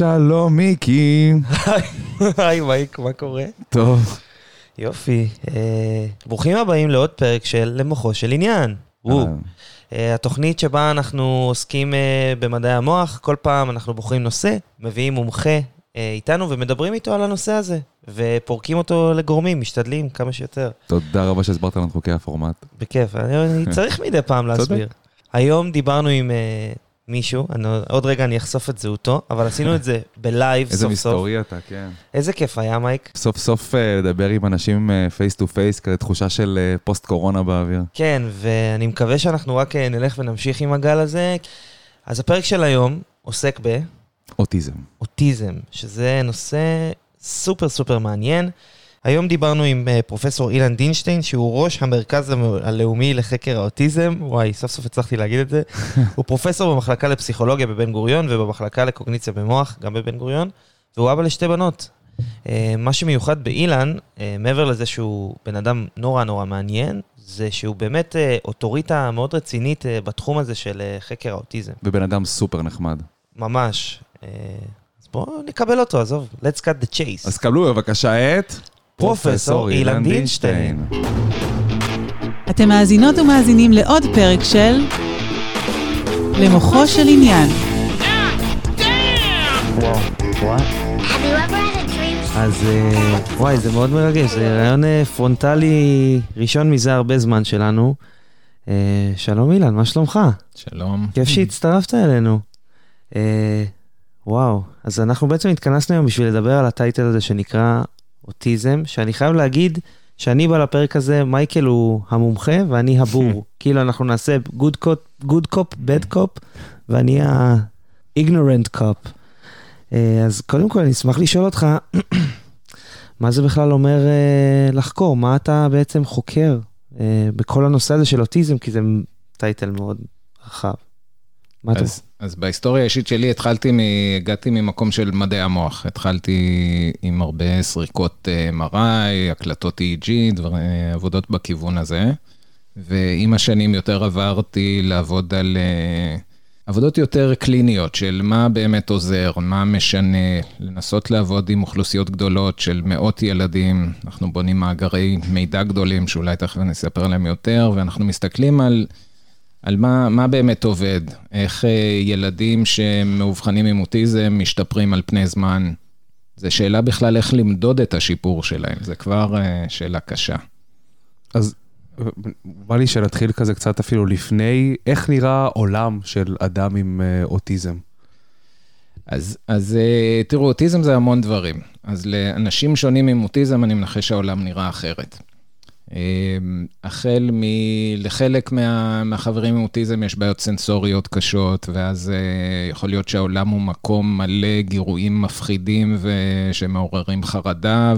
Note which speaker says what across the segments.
Speaker 1: שלום, מיקי.
Speaker 2: היי מייק, מה קורה?
Speaker 1: טוב.
Speaker 2: יופי. אה, ברוכים הבאים לעוד פרק של למוחו של עניין. וואו. אה, התוכנית שבה אנחנו עוסקים אה, במדעי המוח, כל פעם אנחנו בוחרים נושא, מביאים מומחה אה, איתנו ומדברים איתו על הנושא הזה, ופורקים אותו לגורמים, משתדלים כמה שיותר.
Speaker 1: תודה רבה שהסברת לנו את חוקי הפורמט.
Speaker 2: בכיף, אני צריך מדי פעם להסביר. היום דיברנו עם אה, מישהו, אני, עוד רגע אני אחשוף את זהותו, אבל עשינו את זה ב live
Speaker 1: איזה
Speaker 2: סוף סוף.
Speaker 1: מסתורי אתה, כן.
Speaker 2: איזה כיף היה, מייק.
Speaker 1: סוף סוף אה, לדבר עם אנשים face to face, כזה תחושה של אה, פוסט קורונה באוויר.
Speaker 2: כן, ואני מקווה שאנחנו רק אה, נלך ונמשיך עם הגל הזה. אז הפרק של היום עוסק
Speaker 1: אוטיזם.
Speaker 2: באוטיזם, שזה נושא סופר סופר מעניין. היום דיברנו עם אה, פרופסור אילן דינשטיין, שהוא ראש המרכז המ- הלאומי לחקר האוטיזם. וואי, סוף סוף הצלחתי להגיד את זה. הוא פרופסור במחלקה לפסיכולוגיה בבן גוריון ובמחלקה לקוגניציה במוח, גם בבן גוריון, והוא אבא לשתי בנות. אה, מה שמיוחד באילן, אה, מעבר לזה שהוא בן אדם נורא נורא מעניין, זה שהוא באמת אוטוריטה מאוד רצינית בתחום הזה של חקר האוטיזם.
Speaker 1: ובן אדם סופר נחמד.
Speaker 2: ממש. אז בואו נקבל אותו, עזוב, let's cut the chase.
Speaker 1: אז קבלו בבקשה את...
Speaker 2: פרופסור אילן דינשטיין.
Speaker 3: אתם מאזינות ומאזינים לעוד פרק של למוחו של עניין.
Speaker 2: אז אה, וואי, זה מאוד מרגש, זה רעיון אה, פרונטלי ראשון מזה הרבה זמן שלנו. אה, שלום אילן, מה שלומך?
Speaker 4: שלום.
Speaker 2: כיף שהצטרפת אלינו. וואו, אז אנחנו בעצם התכנסנו היום בשביל לדבר על הטייטל הזה שנקרא אוטיזם, שאני חייב להגיד שאני בא לפרק הזה, מייקל הוא המומחה ואני הבור. כאילו אנחנו נעשה good cop, good cop, bad cop, ואני ה-ignorant cop. אה, אז קודם כל אני אשמח לשאול אותך, מה זה בכלל אומר אה, לחקור? מה אתה בעצם חוקר אה, בכל הנושא הזה של אוטיזם? כי זה טייטל מאוד רחב. מה אתה...
Speaker 4: אז, אז בהיסטוריה האישית שלי התחלתי, מ, הגעתי ממקום של מדעי המוח. התחלתי עם הרבה סריקות אה, MRI, הקלטות EEG, דבר, אה, עבודות בכיוון הזה. ועם השנים יותר עברתי לעבוד על אה, עבודות יותר קליניות של מה באמת עוזר, מה משנה, לנסות לעבוד עם אוכלוסיות גדולות של מאות ילדים. אנחנו בונים מאגרי מידע גדולים, שאולי תכף אני אספר עליהם יותר, ואנחנו מסתכלים על... על מה, מה באמת עובד, איך אה, ילדים שמאובחנים עם אוטיזם משתפרים על פני זמן. זו שאלה בכלל איך למדוד את השיפור שלהם, זה כבר אה, שאלה קשה.
Speaker 1: אז בא לי שנתחיל כזה קצת אפילו לפני, איך נראה עולם של אדם עם אה, אוטיזם?
Speaker 4: אז, אז תראו, אוטיזם זה המון דברים. אז לאנשים שונים עם אוטיזם, אני מנחש שהעולם נראה אחרת. אה, החל מ... לחלק מה... מהחברים עם אוטיזם יש בעיות סנסוריות קשות, ואז אה, יכול להיות שהעולם הוא מקום מלא גירויים מפחידים ושמעוררים חרדה,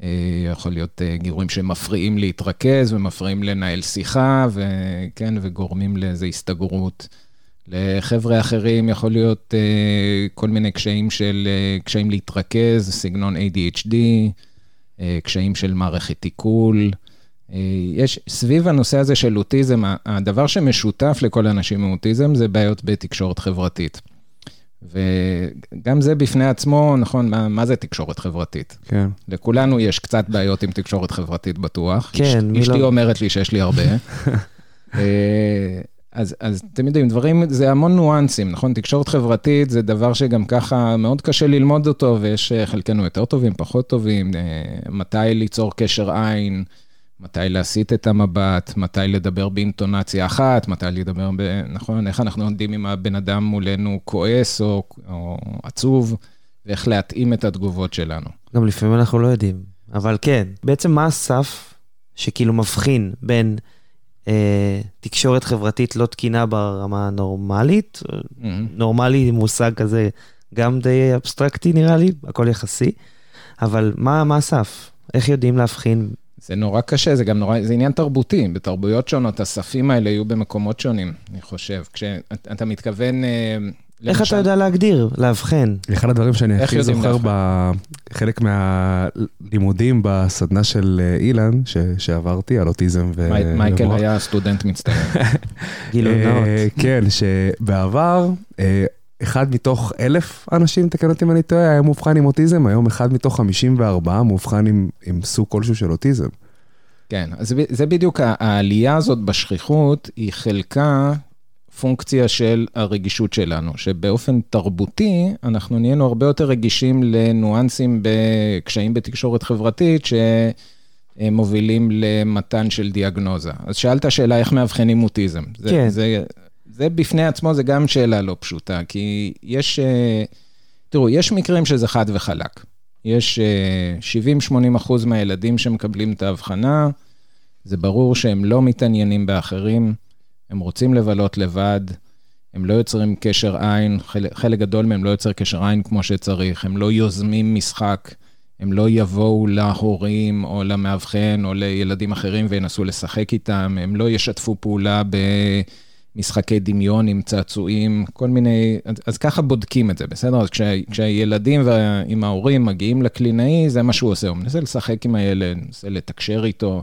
Speaker 4: ויכול להיות אה, גירויים שמפריעים להתרכז ומפריעים לנהל שיחה, וכן, וגורמים לאיזו הסתגרות. לחבר'ה אחרים יכול להיות אה, כל מיני קשיים של, אה, קשיים להתרכז, סגנון ADHD, אה, קשיים של מערכת עיכול. אה, יש, סביב הנושא הזה של אוטיזם, הדבר שמשותף לכל האנשים עם אוטיזם זה בעיות בתקשורת חברתית. וגם זה בפני עצמו, נכון, מה, מה זה תקשורת חברתית?
Speaker 1: כן.
Speaker 4: לכולנו יש קצת בעיות עם תקשורת חברתית בטוח.
Speaker 2: כן,
Speaker 4: אשתי
Speaker 2: לא?
Speaker 4: אומרת לי שיש לי הרבה. אז, אז אתם יודעים, דברים, זה המון ניואנסים, נכון? תקשורת חברתית זה דבר שגם ככה מאוד קשה ללמוד אותו, ויש אה, חלקנו יותר טובים, פחות טובים, אה, מתי ליצור קשר עין, מתי להסיט את המבט, מתי לדבר באינטונציה אחת, מתי לדבר ב... נכון? איך אנחנו יודעים אם הבן אדם מולנו כועס או, או עצוב, ואיך להתאים את התגובות שלנו.
Speaker 2: גם לפעמים אנחנו לא יודעים, אבל כן. בעצם מה הסף שכאילו מבחין בין תקשורת חברתית לא תקינה ברמה הנורמלית, נורמלי מושג כזה גם די אבסטרקטי נראה לי, הכל יחסי, אבל מה, מה הסף? איך יודעים להבחין?
Speaker 4: זה נורא קשה, זה גם נורא, זה עניין תרבותי. בתרבויות שונות, הספים האלה יהיו במקומות שונים, אני חושב. כשאתה מתכוון...
Speaker 2: איך אתה יודע להגדיר, לאבחן?
Speaker 1: אחד הדברים שאני הכי זוכר? בחלק מהלימודים בסדנה של אה, אילן, ש- שעברתי על אוטיזם ו...
Speaker 4: מי- מייקל. היה סטודנט מצטיין.
Speaker 2: גילוי
Speaker 1: אה,
Speaker 2: נאות.
Speaker 1: כן, שבעבר, אה, אחד מתוך אלף אנשים, תקן אותי אם אני טועה, היה מאובחן עם אוטיזם, היום אחד מתוך 54 מאובחן עם, עם סוג כלשהו של אוטיזם.
Speaker 4: כן, אז זה בדיוק, העלייה הזאת בשכיחות היא חלקה פונקציה של הרגישות שלנו, שבאופן תרבותי אנחנו נהיינו הרבה יותר רגישים לניואנסים בקשיים בתקשורת חברתית, שמובילים למתן של דיאגנוזה. אז שאלת שאלה איך מאבחנים אוטיזם. זה,
Speaker 2: כן.
Speaker 4: זה, זה בפני עצמו, זה גם שאלה לא פשוטה, כי יש, אה, תראו, יש מקרים שזה חד וחלק. יש אה, 70-80 אחוז מהילדים שמקבלים את ההבחנה, זה ברור שהם לא מתעניינים באחרים, הם רוצים לבלות לבד, הם לא יוצרים קשר עין, חלק, חלק גדול מהם לא יוצר קשר עין כמו שצריך, הם לא יוזמים משחק, הם לא יבואו להורים או למאבחן או לילדים אחרים וינסו לשחק איתם, הם לא ישתפו פעולה במשחקי דמיון עם צעצועים, כל מיני, אז, אז ככה בודקים את זה, בסדר? אז כשה, כשהילדים וה, עם ההורים מגיעים לקלינאי, זה מה שהוא עושה, הוא מנסה לשחק עם הילד, מנסה לתקשר איתו,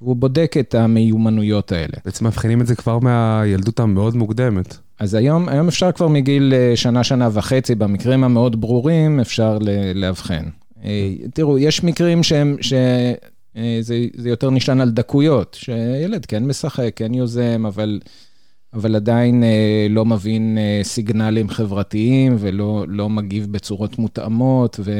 Speaker 4: והוא בודק את המיומנויות האלה.
Speaker 1: בעצם מאבחנים את זה כבר מהילדות המאוד מוקדמת.
Speaker 4: אז היום, היום אפשר כבר מגיל אה, שנה, שנה וחצי, במקרים המאוד ברורים, אפשר לאבחן. אה, תראו, יש מקרים שהם, שזה זה יותר נשען על דקויות, שילד כן משחק, כן יוזם, אבל, אבל עדיין אה, לא מבין אה, סיגנלים חברתיים ולא לא מגיב בצורות מותאמות. ו,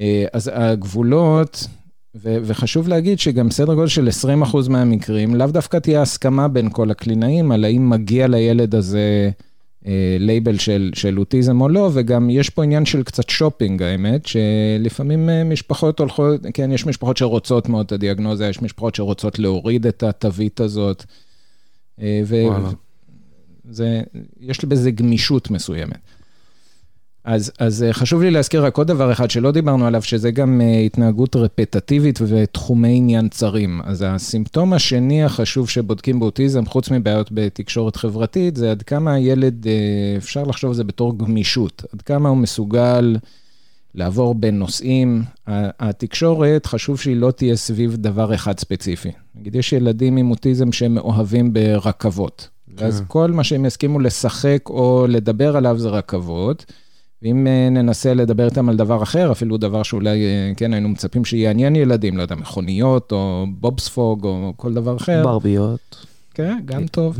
Speaker 4: אה, אז הגבולות, ו- וחשוב להגיד שגם סדר גודל של 20% מהמקרים, לאו דווקא תהיה הסכמה בין כל הקלינאים על האם מגיע לילד הזה אה, לייבל של, של אוטיזם או לא, וגם יש פה עניין של קצת שופינג, האמת, שלפעמים אה, משפחות הולכות, כן, יש משפחות שרוצות מאוד את הדיאגנוזה, יש משפחות שרוצות להוריד את התווית הזאת, אה,
Speaker 1: וואלה.
Speaker 4: וזה, יש בזה גמישות מסוימת. אז, אז אה, חשוב לי להזכיר רק עוד דבר אחד שלא דיברנו עליו, שזה גם אה, התנהגות רפטטיבית ותחומי עניין צרים. אז הסימפטום השני החשוב שבודקים באוטיזם, חוץ מבעיות בתקשורת חברתית, זה עד כמה הילד, אה, אפשר לחשוב על זה בתור גמישות, עד כמה הוא מסוגל לעבור בין נושאים. התקשורת, חשוב שהיא לא תהיה סביב דבר אחד ספציפי. נגיד, יש ילדים עם אוטיזם שהם מאוהבים ברכבות.
Speaker 1: כן.
Speaker 4: כל מה שהם יסכימו לשחק או לדבר עליו זה רכבות. ואם אה, ננסה לדבר איתם על דבר אחר, אפילו דבר שאולי, אה, כן, היינו מצפים שיעניין ילדים, לא יודע, מכוניות או בובספוג או כל דבר אחר.
Speaker 2: ברביות.
Speaker 4: כן, גם טוב.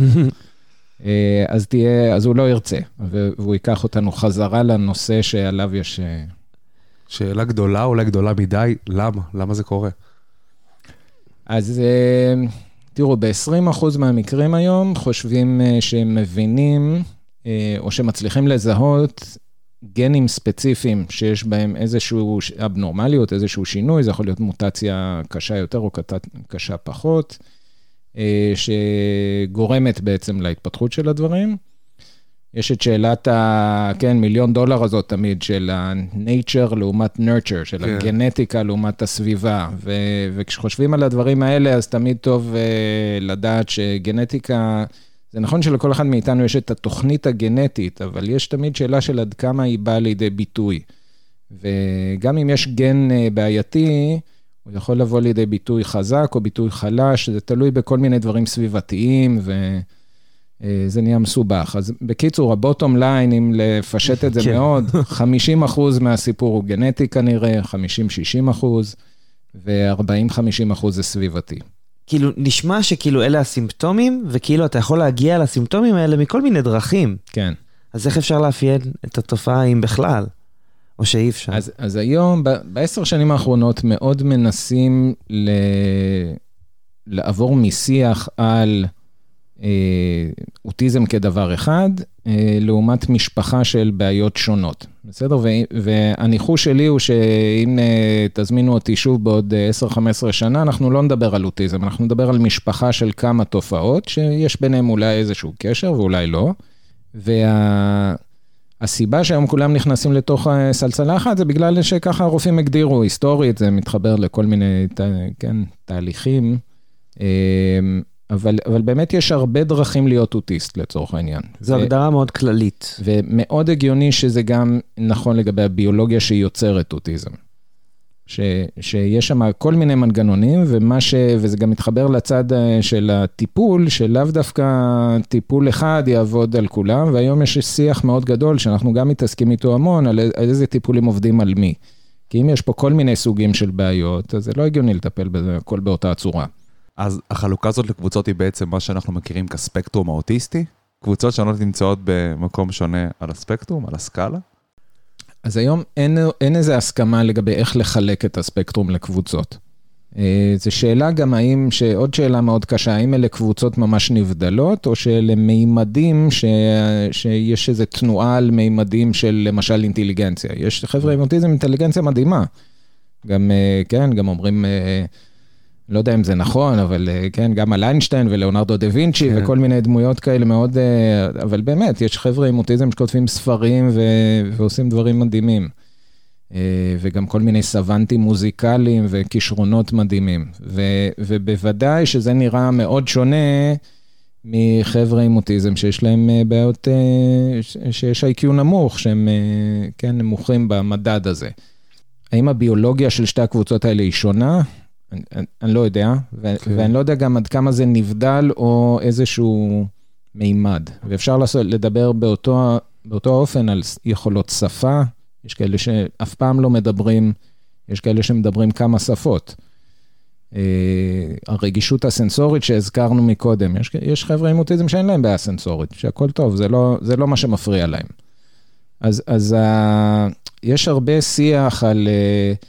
Speaker 4: אה, אז תהיה, אז הוא לא ירצה, והוא ייקח אותנו חזרה לנושא שעליו יש...
Speaker 1: שאלה גדולה, אולי גדולה מדי, למה? למה זה קורה?
Speaker 4: אז תראו, ב-20% מהמקרים היום חושבים שהם מבינים או שמצליחים לזהות גנים ספציפיים שיש בהם איזושהי אבנורמליות, איזשהו שינוי, זה יכול להיות מוטציה קשה יותר או קשה פחות, אה, שגורמת בעצם להתפתחות של הדברים. יש את שאלת ה... כן, מיליון דולר הזאת תמיד, של ה-nature לעומת nurture, של
Speaker 1: כן.
Speaker 4: הגנטיקה לעומת הסביבה. ו... וכשחושבים על הדברים האלה, אז תמיד טוב uh, לדעת שגנטיקה, זה נכון שלכל אחד מאיתנו יש את התוכנית הגנטית, אבל יש תמיד שאלה של עד כמה היא באה לידי ביטוי. וגם אם יש גן uh, בעייתי, הוא יכול לבוא לידי ביטוי חזק או ביטוי חלש, זה תלוי בכל מיני דברים סביבתיים, ו... אה, נהיה מסובך. אז בקיצור, הבוטום ליין, אם לפשט את זה
Speaker 2: כן.
Speaker 4: מאוד, 50 אחוז מהסיפור הוא גנטי כנראה, 50-60 אחוז, ו-40-50 אחוז זה סביבתי.
Speaker 2: כאילו, נשמע שכאילו אלה הסימפטומים, וכאילו אתה יכול להגיע לסימפטומים האלה מכל מיני דרכים.
Speaker 4: כן.
Speaker 2: אז איך אפשר לאפיין את התופעה אם בכלל? או שאי אפשר?
Speaker 4: אז, אז היום, בעשר שנים האחרונות, מאוד מנסים ל... לעבור משיח על אוטיזם כדבר אחד, אה, לעומת משפחה של בעיות שונות. בסדר? והניחוש שלי הוא שאם אה, תזמינו אותי שוב בעוד אה, 10-15 שנה, אנחנו לא נדבר על אוטיזם, אנחנו נדבר על משפחה של כמה תופעות, שיש ביניהם אולי איזשהו קשר ואולי לא. וה... הסיבה שהיום כולם נכנסים לתוך סלסלה אחת זה בגלל שככה הרופאים הגדירו, היסטורית, זה מתחבר לכל מיני כן, תהליכים, אבל, אבל באמת יש הרבה דרכים להיות אוטיסט לצורך העניין.
Speaker 2: זו
Speaker 4: ו-
Speaker 2: הגדרה מאוד כללית.
Speaker 4: ומאוד הגיוני שזה גם נכון לגבי הביולוגיה שיוצרת אוטיזם. ש, שיש שם כל מיני מנגנונים, ומה ש, וזה גם מתחבר לצד אה, של הטיפול, שלאו דווקא טיפול אחד יעבוד על כולם, והיום יש שיח מאוד גדול, שאנחנו גם מתעסקים איתו המון, על, על איזה טיפולים עובדים על מי. כי אם יש פה כל מיני סוגים של בעיות, אז זה לא הגיוני לטפל בזה הכל באותה צורה.
Speaker 1: אז החלוקה הזאת לקבוצות היא בעצם מה שאנחנו מכירים כספקטרום האוטיסטי? קבוצות שונות נמצאות במקום שונה על הספקטרום, על הסקאלה?
Speaker 4: אז היום אין, אין איזו הסכמה לגבי איך לחלק את הספקטרום לקבוצות. אה, זו שאלה גם האם, עוד שאלה מאוד קשה, האם אלה קבוצות ממש נבדלות, או שאלה מימדים ש, שיש איזו תנועה על מימדים של למשל אינטליגנציה. יש חבר'ה עם אוטיזם אינטליגנציה מדהימה. גם, אה, כן, גם אומרים... לא יודע אם זה נכון, אבל אה, כן, גם על איינשטיין ולאונרדו דה וינצ'י כן. וכל מיני דמויות כאלה מאוד, אה, אבל באמת, יש חבר'ה עם אוטיזם שכותבים ספרים ו... ועושים דברים מדהימים. אה, וגם כל מיני סוונטים מוזיקליים וכישרונות מדהימים. ו... ובוודאי שזה נראה מאוד שונה מחבר'ה עם אוטיזם שיש להם בעיות, שיש איי-קיו נמוך, שהם כן נמוכים במדד הזה. האם הביולוגיה של שתי הקבוצות האלה היא שונה? אני, אני לא יודע, ו- כן. ואני לא יודע גם עד כמה זה נבדל או איזשהו מימד. ואפשר לעשות, לדבר באותו, באותו אופן על יכולות שפה, יש כאלה שאף פעם לא מדברים, יש כאלה שמדברים כמה שפות. Uh, הרגישות הסנסורית שהזכרנו מקודם, יש, יש חבר'ה עם אוטיזם שאין להם בעיה סנסורית, שהכל טוב, זה לא, זה לא מה שמפריע להם. אז, אז uh, יש הרבה שיח על... Uh,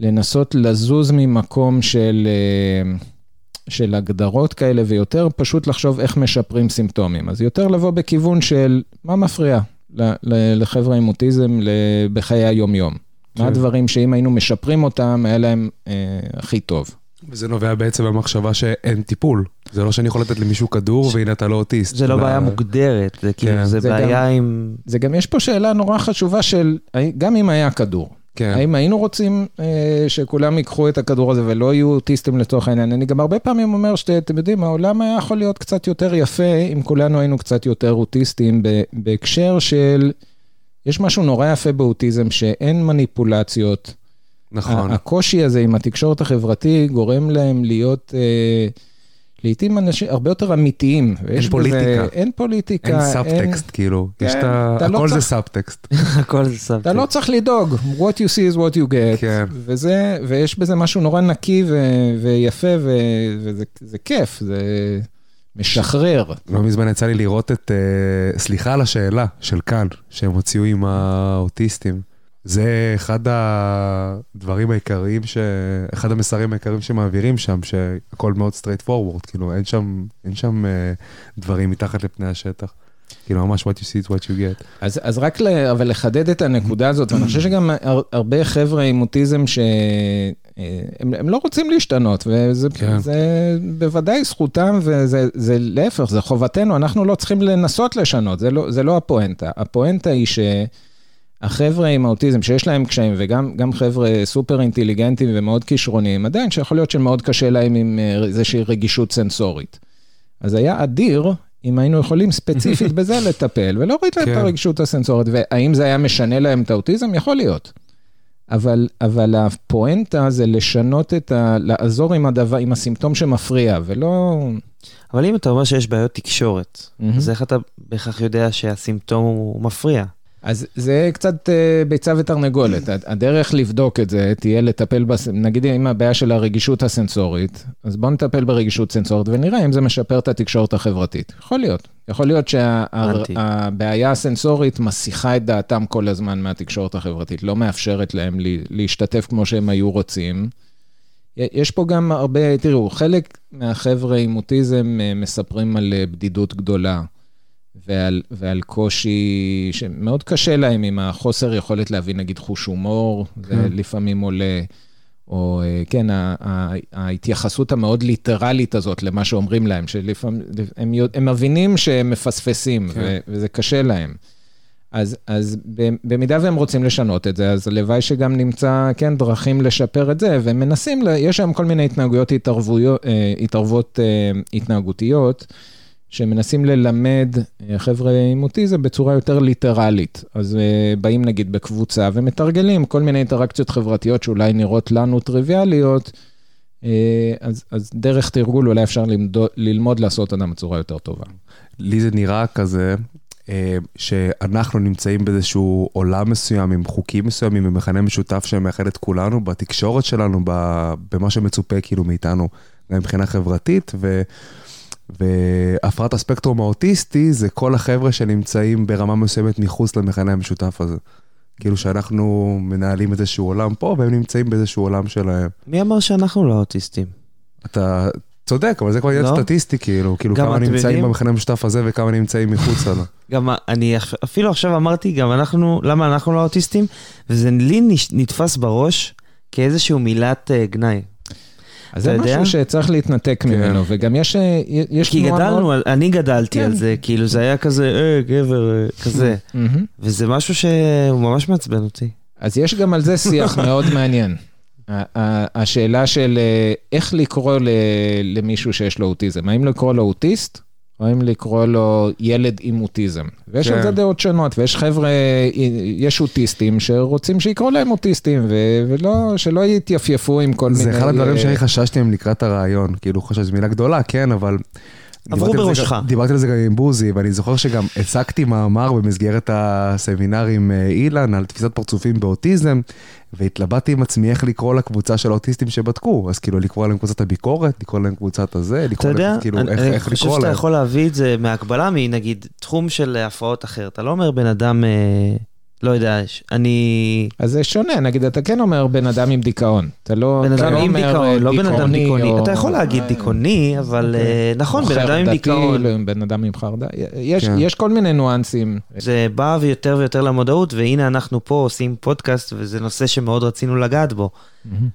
Speaker 4: לנסות לזוז ממקום של, אה, של הגדרות כאלה, ויותר פשוט לחשוב איך משפרים סימפטומים. אז יותר לבוא בכיוון של מה מפריע לחבר'ה עם אוטיזם בחיי היום-יום. כן. מה הדברים שאם היינו משפרים אותם, היה להם אה, הכי טוב.
Speaker 1: וזה נובע בעצם במחשבה שאין טיפול. זה לא שאני יכול לתת למישהו כדור ש... והנה אתה לא אוטיסט.
Speaker 2: זה לא בעיה מוגדרת, זה כאילו, כן. זה, זה בעיה גם, עם...
Speaker 4: זה גם, יש פה שאלה נורא חשובה של, גם אם היה כדור, כן. האם היינו רוצים אה, שכולם ייקחו את הכדור הזה ולא יהיו אוטיסטים לצורך העניין? אני גם הרבה פעמים אומר שאתם יודעים, העולם היה יכול להיות קצת יותר יפה אם כולנו היינו קצת יותר אוטיסטים בהקשר של, יש משהו נורא יפה באוטיזם שאין מניפולציות.
Speaker 1: נכון.
Speaker 4: הקושי הזה עם התקשורת החברתי גורם להם להיות... אה, לעתים אנשים הרבה יותר אמיתיים.
Speaker 1: אין פוליטיקה. בזה,
Speaker 4: אין פוליטיקה.
Speaker 1: אין סאבטקסט, כאילו. כן, יש את ה... לא הכל לא זה סאבטקסט.
Speaker 2: הכל זה סאבטקסט.
Speaker 4: אתה לא צריך לדאוג, what you see is what you get. כן. וזה, ויש בזה משהו נורא נקי ו, ויפה, ו, וזה כיף, זה משחרר.
Speaker 1: לא מזמן יצא לי לראות את, uh, סליחה על השאלה של כאן, שהם הוציאו עם האוטיסטים. זה אחד הדברים העיקריים, ש... אחד המסרים העיקריים שמעבירים שם, שהכל מאוד straight forward, כאילו אין שם, אין שם uh, דברים מתחת לפני השטח. כאילו ממש what you see is what you get.
Speaker 4: אז, אז רק ל... אבל לחדד את הנקודה הזאת, ואני חושב שגם הר, הרבה חבר'ה עם אוטיזם שהם אה, הם לא רוצים להשתנות, וזה כן. בוודאי זכותם, וזה להפך, זה חובתנו, אנחנו לא צריכים לנסות לשנות, זה לא, זה לא הפואנטה. הפואנטה היא ש... החבר'ה עם האוטיזם שיש להם קשיים, וגם חבר'ה סופר אינטליגנטים ומאוד כישרוניים, עדיין שיכול להיות שמאוד קשה להם עם אה, איזושהי רגישות סנסורית. אז היה אדיר אם היינו יכולים ספציפית בזה לטפל, ולהוריד להם את כן. הרגישות הסנסורית, והאם זה היה משנה להם את האוטיזם? יכול להיות. אבל, אבל הפואנטה זה לשנות את ה... לעזור עם הדבר, עם הסימפטום שמפריע, ולא...
Speaker 2: אבל אם אתה אומר שיש בעיות תקשורת, mm-hmm. אז איך אתה בהכרח יודע שהסימפטום הוא מפריע?
Speaker 4: אז זה קצת uh, ביצה ותרנגולת. הדרך לבדוק את זה תהיה לטפל, בס... נגיד אם הבעיה של הרגישות הסנסורית, אז בואו נטפל ברגישות סנסורית ונראה אם זה משפר את התקשורת החברתית. יכול להיות. יכול להיות שהבעיה שה... הסנסורית מסיחה את דעתם כל הזמן מהתקשורת החברתית, לא מאפשרת להם להשתתף כמו שהם היו רוצים. יש פה גם הרבה, תראו, חלק מהחבר'ה עם אוטיזם אה, מספרים על אה, בדידות גדולה. ועל, ועל קושי שמאוד קשה להם עם החוסר יכולת להביא נגיד חוש הומור, זה כן. לפעמים עולה, או אה, כן, ההתייחסות המאוד ליטרלית הזאת למה שאומרים להם, שלפעמים, הם, הם מבינים שהם מפספסים, כן. וזה קשה להם. אז, אז במידה והם רוצים לשנות את זה, אז הלוואי שגם נמצא, כן, דרכים לשפר את זה, והם מנסים, יש שם כל מיני התנהגויות, התערבויות, אה, התערבות אה, התנהגותיות. שמנסים ללמד אה, חבר'ה עם אוטיזם בצורה יותר ליטרלית. אז אה, באים נגיד בקבוצה ומתרגלים כל מיני אינטראקציות חברתיות שאולי נראות לנו טריוויאליות, אה, אז, אז דרך תרגול אולי אפשר ללמוד, ללמוד לעשות אותם בצורה יותר טובה.
Speaker 1: לי זה נראה כזה, שאנחנו נמצאים באיזשהו עולם מסוים, עם חוקים מסוימים, עם מכנה משותף שמאחד את כולנו, בתקשורת שלנו, במה שמצופה כאילו מאיתנו, גם מבחינה חברתית, ו... והפרעת הספקטרום האוטיסטי זה כל החבר'ה שנמצאים ברמה מסוימת מחוץ למכנה המשותף הזה. כאילו שאנחנו מנהלים איזשהו עולם פה, והם נמצאים באיזשהו עולם שלהם.
Speaker 2: מי אמר שאנחנו לא אוטיסטים?
Speaker 1: אתה צודק, אבל זה כבר עניין
Speaker 2: לא?
Speaker 1: סטטיסטי, כאילו, כאילו כמה נמצאים במכנה המשותף הזה וכמה נמצאים מחוץ לו.
Speaker 2: גם אני אפ- אפילו עכשיו אמרתי, גם אנחנו, למה אנחנו לא אוטיסטים? וזה לי נתפס בראש כאיזשהו מילת אה, גנאי.
Speaker 4: אז זה? משהו שצריך להתנתק
Speaker 1: כן.
Speaker 4: ממנו, וגם יש, אה, יש
Speaker 2: כי גדלנו, אני גדלתי
Speaker 4: כן.
Speaker 2: על זה, כאילו זה היה כזה, אה, גבר, אה, כזה. וזה משהו שהוא ממש מעצבן אותי.
Speaker 4: אז יש גם על זה שיח מאוד מעניין. השאלה של אה, איך לקרוא למישהו שיש לו אוטיזם, האם לקרוא לו אוטיסט, או האם לקרוא לו ילד עם אוטיזם. ויש
Speaker 1: כן.
Speaker 4: על זה דעות שונות, ויש חבר'ה, יש אוטיסטים שרוצים שיקראו להם אוטיסטים, ו- ולא, שלא יתייפייפו עם כל מיני...
Speaker 1: זה אחד הדברים
Speaker 4: אה,
Speaker 1: שאני חששתי מהם לקראת הרעיון. כאילו, חושב שזו מילה גדולה, כן, אבל...
Speaker 2: עברו בראשך.
Speaker 1: דיברתי על זה גם עם בוזי, ואני זוכר שגם הצגתי מאמר במסגרת הסמינר עם אה, אילן על תפיסת פרצופים באוטיזם, והתלבטתי עם עצמי איך לקרוא לקבוצה של האוטיסטים שבדקו. אז כאילו, לקרוא להם קבוצת הביקורת, לקרוא להם קבוצת הזה, לקרוא
Speaker 2: יודע,
Speaker 1: להם, כאילו,
Speaker 2: אני
Speaker 1: איך
Speaker 2: אני
Speaker 1: איך
Speaker 2: חושב
Speaker 1: לקרוא
Speaker 2: שאתה
Speaker 1: להם.
Speaker 2: יכול להביא את זה מהקבלה מנגיד תחום של הפרעות אחר. אתה לא אומר בן אדם, אה, לא יודע, אני...
Speaker 4: אז זה שונה, נגיד, אתה כן אומר בן אדם עם דיכאון. אתה לא,
Speaker 2: בן אדם
Speaker 4: לא
Speaker 2: עם דיכאון, לא בן אדם דיכאוני.
Speaker 4: או-
Speaker 2: אתה יכול להגיד דיכאוני, אבל אה, נכון, בן אדם עם דיכאון.
Speaker 4: לא, בן אדם עם חרדה. יש,
Speaker 1: כן.
Speaker 4: יש כל מיני ניואנסים.
Speaker 2: זה בא ויותר ויותר למודעות, והנה אנחנו פה עושים פודקאסט, וזה נושא שמאוד רצינו לגעת בו.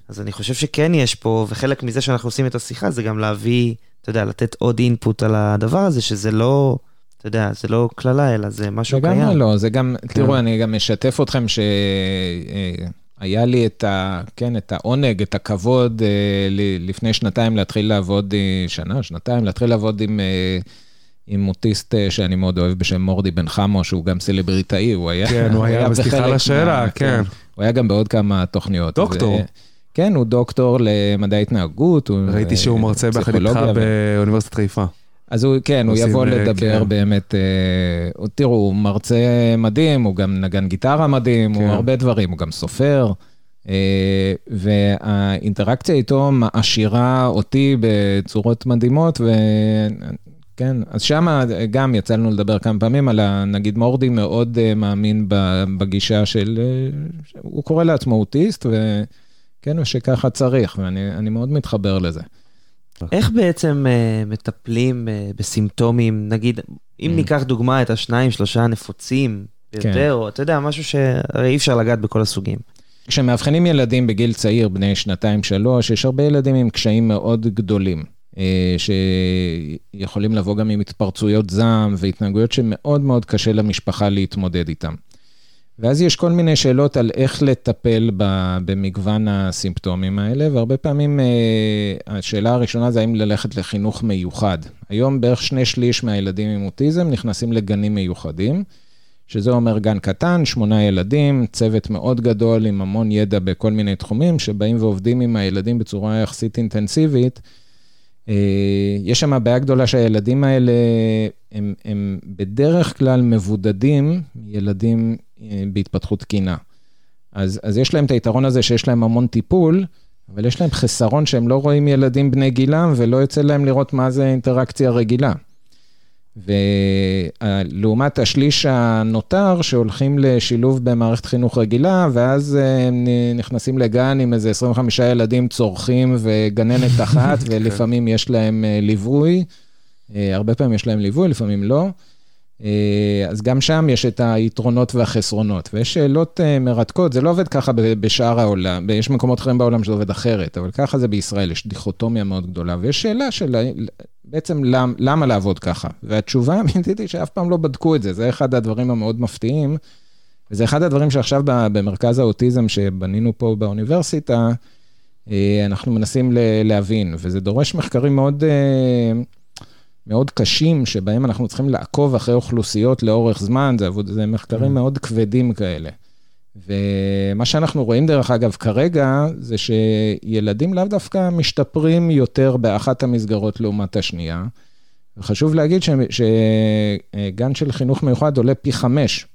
Speaker 2: אז אני חושב שכן יש פה, וחלק מזה שאנחנו עושים את השיחה זה גם להביא, אתה יודע, לתת עוד אינפוט על הדבר הזה, שזה לא, אתה יודע, זה לא קללה, אלא זה משהו
Speaker 4: לגמרי
Speaker 2: קיים.
Speaker 4: לא, זה גם,
Speaker 1: כן.
Speaker 4: תראו, אני גם משתף אתכם שהיה לי את ה... כן, את העונג, את הכבוד אה, לפני שנתיים להתחיל לעבוד, אה, שנה, שנתיים, להתחיל לעבוד עם... אה, עם אוטיסט אה, שאני מאוד אוהב בשם מורדי בן חמו, שהוא גם סלבריטאי, הוא היה...
Speaker 1: כן, הוא היה, על השאלה,
Speaker 4: מה-
Speaker 1: כן.
Speaker 4: הוא היה גם בעוד כמה תוכניות.
Speaker 1: דוקטור.
Speaker 4: כן, הוא דוקטור למדעי התנהגות.
Speaker 1: ראיתי
Speaker 4: אה,
Speaker 1: שהוא מרצה ביחד איתך באוניברסיטת חיפה.
Speaker 4: אז הוא, כן, הוא יבוא
Speaker 1: אה,
Speaker 4: לדבר
Speaker 1: כן.
Speaker 4: באמת, אה, הוא- תראו, הוא מרצה מדהים, הוא גם נגן גיטרה מדהים, הוא
Speaker 1: כן.
Speaker 4: הרבה דברים, הוא גם סופר, אה, והאינטראקציה איתו מעשירה אותי בצורות מדהימות, וכן, אז שם גם יצא לנו לדבר כמה פעמים על, ה- נגיד מורדי מאוד אה, מאמין בגישה של, אה, הוא קורא לעצמו אוטיסט, וכן, ושככה צריך, ואני אני מאוד מתחבר לזה.
Speaker 2: איך בעצם אה, מטפלים אה, בסימפטומים, נגיד, אם
Speaker 4: Mm.
Speaker 2: ניקח דוגמה את השניים, שלושה הנפוצים
Speaker 4: כן.
Speaker 2: ביותר, או אתה יודע, משהו שהרי אי אפשר לגעת בכל הסוגים.
Speaker 4: כשמאבחנים ילדים בגיל צעיר, בני שנתיים-שלוש, יש הרבה ילדים עם קשיים מאוד גדולים, אה, שיכולים לבוא גם עם התפרצויות זעם והתנהגויות שמאוד מאוד קשה למשפחה להתמודד איתם. ואז יש כל מיני שאלות על איך לטפל במגוון הסימפטומים האלה, והרבה פעמים אה, השאלה הראשונה זה האם ללכת לחינוך מיוחד. היום בערך שני שליש מהילדים עם אוטיזם נכנסים לגנים מיוחדים. שזה אומר גן קטן, שמונה ילדים, צוות מאוד גדול עם המון ידע בכל מיני תחומים, שבאים ועובדים עם הילדים בצורה יחסית אינטנסיבית. אה, יש שם בעיה גדולה שהילדים האלה הם, הם בדרך כלל מבודדים ילדים בהתפתחות תקינה. אז, אז יש להם את היתרון הזה שיש להם המון טיפול, אבל יש להם חסרון שהם לא רואים ילדים בני גילם ולא יוצא להם לראות מה זה אינטראקציה רגילה. ולעומת השליש הנותר שהולכים לשילוב במערכת חינוך רגילה, ואז אה, הם נכנסים לגן עם איזה 25 ילדים צורכים וגננת אחת, ולפעמים יש להם אה, ליווי. אה, הרבה פעמים יש להם ליווי, לפעמים לא. אה, אז גם שם יש את היתרונות והחסרונות, ויש שאלות אה, מרתקות, זה לא עובד ככה בשאר העולם, יש מקומות אחרים בעולם שזה עובד אחרת, אבל ככה זה בישראל, יש דיכוטומיה מאוד גדולה, ויש שאלה של בעצם למ, למה לעבוד ככה, והתשובה האמיתית היא שאף פעם לא בדקו את זה, זה אחד הדברים המאוד מפתיעים, וזה אחד הדברים שעכשיו במרכז האוטיזם שבנינו פה באוניברסיטה, אה, אנחנו מנסים להבין, וזה דורש מחקרים מאוד... מאוד קשים, שבהם אנחנו צריכים לעקוב אחרי אוכלוסיות לאורך זמן, זה, עבוד, זה מחקרים מאוד כבדים כאלה. ומה שאנחנו רואים, דרך אגב, כרגע, זה שילדים לאו דווקא משתפרים יותר באחת המסגרות לעומת השנייה. וחשוב להגיד ש- שגן של חינוך מיוחד עולה פי חמש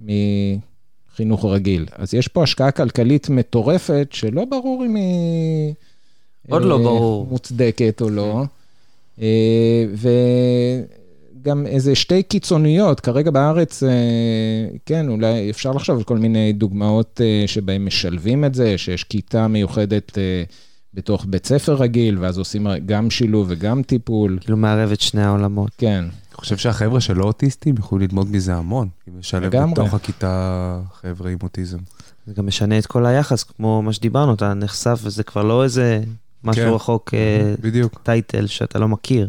Speaker 4: מחינוך רגיל. אז יש פה השקעה כלכלית מטורפת, שלא ברור אם היא...
Speaker 2: עוד לא
Speaker 4: אה,
Speaker 2: ברור.
Speaker 4: מוצדקת או לא. אה, וגם איזה שתי קיצוניות, כרגע בארץ, אה, כן, אולי אפשר לחשוב על כל מיני דוגמאות אה, שבהם משלבים את זה, שיש כיתה מיוחדת בתוך בית ספר רגיל, ואז עושים גם שילוב וגם טיפול.
Speaker 2: כאילו מערב את שני העולמות.
Speaker 4: כן,
Speaker 1: אני חושב שהחבר'ה שלא אוטיסטים יכולים ללמוד מזה המון. אם לשלב. בתוך הכיתה חבר'ה עם אוטיזם.
Speaker 2: זה גם משנה את כל היחס, כמו מה שדיברנו, אתה נחשף וזה כבר לא איזה משהו
Speaker 1: כן.
Speaker 2: רחוק, אה,
Speaker 1: בדיוק.
Speaker 2: טייטל שאתה לא מכיר.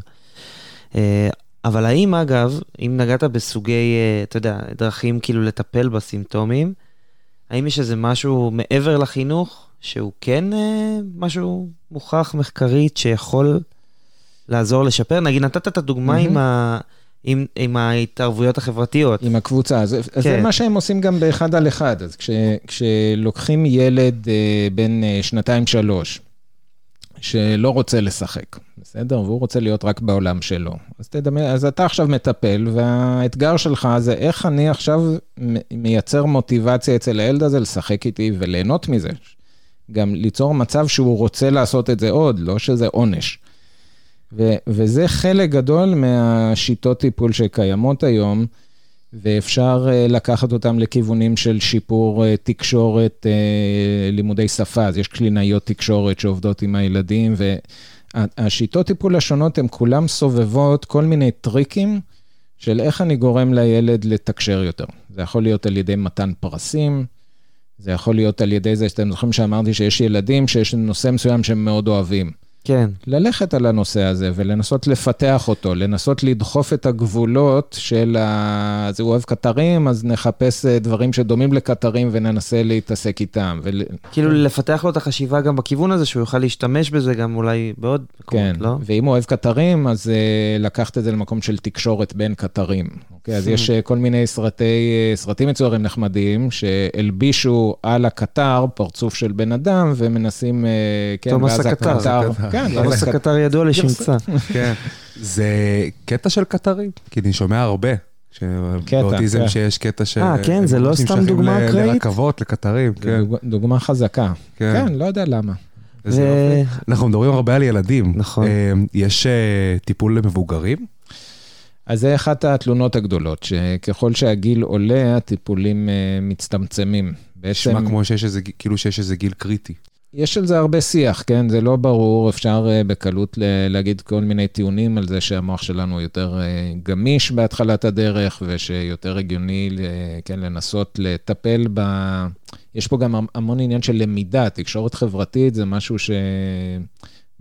Speaker 2: אה, אבל האם, אגב, אם נגעת בסוגי, אה, אתה יודע, דרכים כאילו לטפל בסימפטומים, האם יש איזה משהו מעבר לחינוך, שהוא כן משהו מוכח מחקרית שיכול לעזור לשפר? נגיד, נתת את הדוגמה עם, ה, עם, עם ההתערבויות החברתיות.
Speaker 4: עם הקבוצה. אז, אז זה
Speaker 2: כן.
Speaker 4: מה שהם עושים גם באחד על אחד. אז כש, כשלוקחים ילד אה, בן אה, שנתיים-שלוש, שלא רוצה לשחק, בסדר? והוא רוצה להיות רק בעולם שלו. אז תדמיין, אז אתה עכשיו מטפל, והאתגר שלך זה איך אני עכשיו מייצר מוטיבציה אצל הילד הזה לשחק איתי וליהנות מזה. גם ליצור מצב שהוא רוצה לעשות את זה עוד, לא שזה עונש. ו- וזה חלק גדול מהשיטות טיפול שקיימות היום, ואפשר אה, לקחת אותם לכיוונים של שיפור אה, תקשורת, אה, לימודי שפה, אז יש קלינאיות תקשורת שעובדות עם הילדים, והשיטות טיפול השונות הן כולן סובבות כל מיני טריקים של איך אני גורם לילד לתקשר יותר. זה יכול להיות על ידי מתן פרסים, זה יכול להיות על ידי זה, שאתם זוכרים שאמרתי שיש ילדים שיש נושא מסוים שהם מאוד אוהבים.
Speaker 2: כן.
Speaker 4: ללכת על הנושא הזה ולנסות לפתח אותו, לנסות לדחוף את הגבולות של ה... אז הוא אוהב קטרים, אז נחפש אה, דברים שדומים לקטרים וננסה להתעסק איתם. ול...
Speaker 2: כאילו לפתח לו את החשיבה גם בכיוון הזה, שהוא יוכל להשתמש בזה גם אולי בעוד מקומות,
Speaker 4: כן,
Speaker 2: לא?
Speaker 4: ואם הוא אוהב קטרים, אז uh, לקחת את זה למקום של תקשורת בין קטרים. אוקיי, אז יש uh, כל מיני סרטי, uh, סרטים מצוירים נחמדים, שהלבישו על הקטר פרצוף של בן אדם, ומנסים, uh, כן, ואז
Speaker 2: הקטר.
Speaker 4: כן,
Speaker 2: תומאס
Speaker 4: הקטר-
Speaker 2: ידוע לשמצה.
Speaker 1: כן. זה קטע של קטרים, כי אני שומע הרבה.
Speaker 4: קטע,
Speaker 1: באוטיזם
Speaker 4: כן.
Speaker 1: שיש קטע ש...
Speaker 2: אה, כן, זה לא סתם דוגמה אקראית?
Speaker 1: לרכבות, לקטרים, כן.
Speaker 4: דוג- דוגמה חזקה.
Speaker 1: כן.
Speaker 4: כן, לא יודע למה.
Speaker 1: אנחנו מדברים הרבה על ילדים.
Speaker 2: נכון.
Speaker 1: אה, יש אה, טיפול למבוגרים?
Speaker 4: אז זה אחת התלונות הגדולות, שככל שהגיל עולה, הטיפולים אה, מצטמצמים. בעצם,
Speaker 1: נשמע כמו שיש איזה, כאילו שיש איזה גיל קריטי.
Speaker 4: יש על זה הרבה שיח, כן? זה לא ברור, אפשר אה, בקלות להגיד כל מיני טיעונים על זה שהמוח שלנו יותר אה, גמיש בהתחלת הדרך, ושיותר הגיוני, כן, לנסות לטפל ב... יש פה גם המון עניין של למידה, תקשורת חברתית זה משהו ש...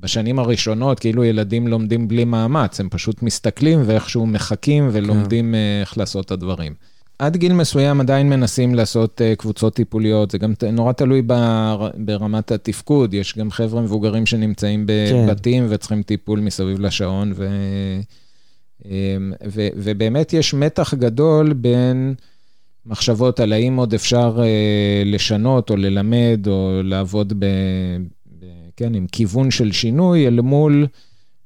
Speaker 4: בשנים הראשונות, כאילו ילדים לומדים בלי מאמץ, הם פשוט מסתכלים ואיכשהו מחכים ולומדים אה, איך לעשות את הדברים. עד גיל מסוים עדיין מנסים לעשות אה, קבוצות טיפוליות, זה גם נורא תלוי בר, ברמת התפקוד, יש גם חבר'ה מבוגרים שנמצאים
Speaker 2: כן.
Speaker 4: בבתים וצריכים טיפול מסביב לשעון, ו, אמ, ו, ובאמת יש מתח גדול בין מחשבות על האם עוד אפשר אה, לשנות או ללמד או לעבוד ב, ב, כן, עם כיוון של שינוי, אל מול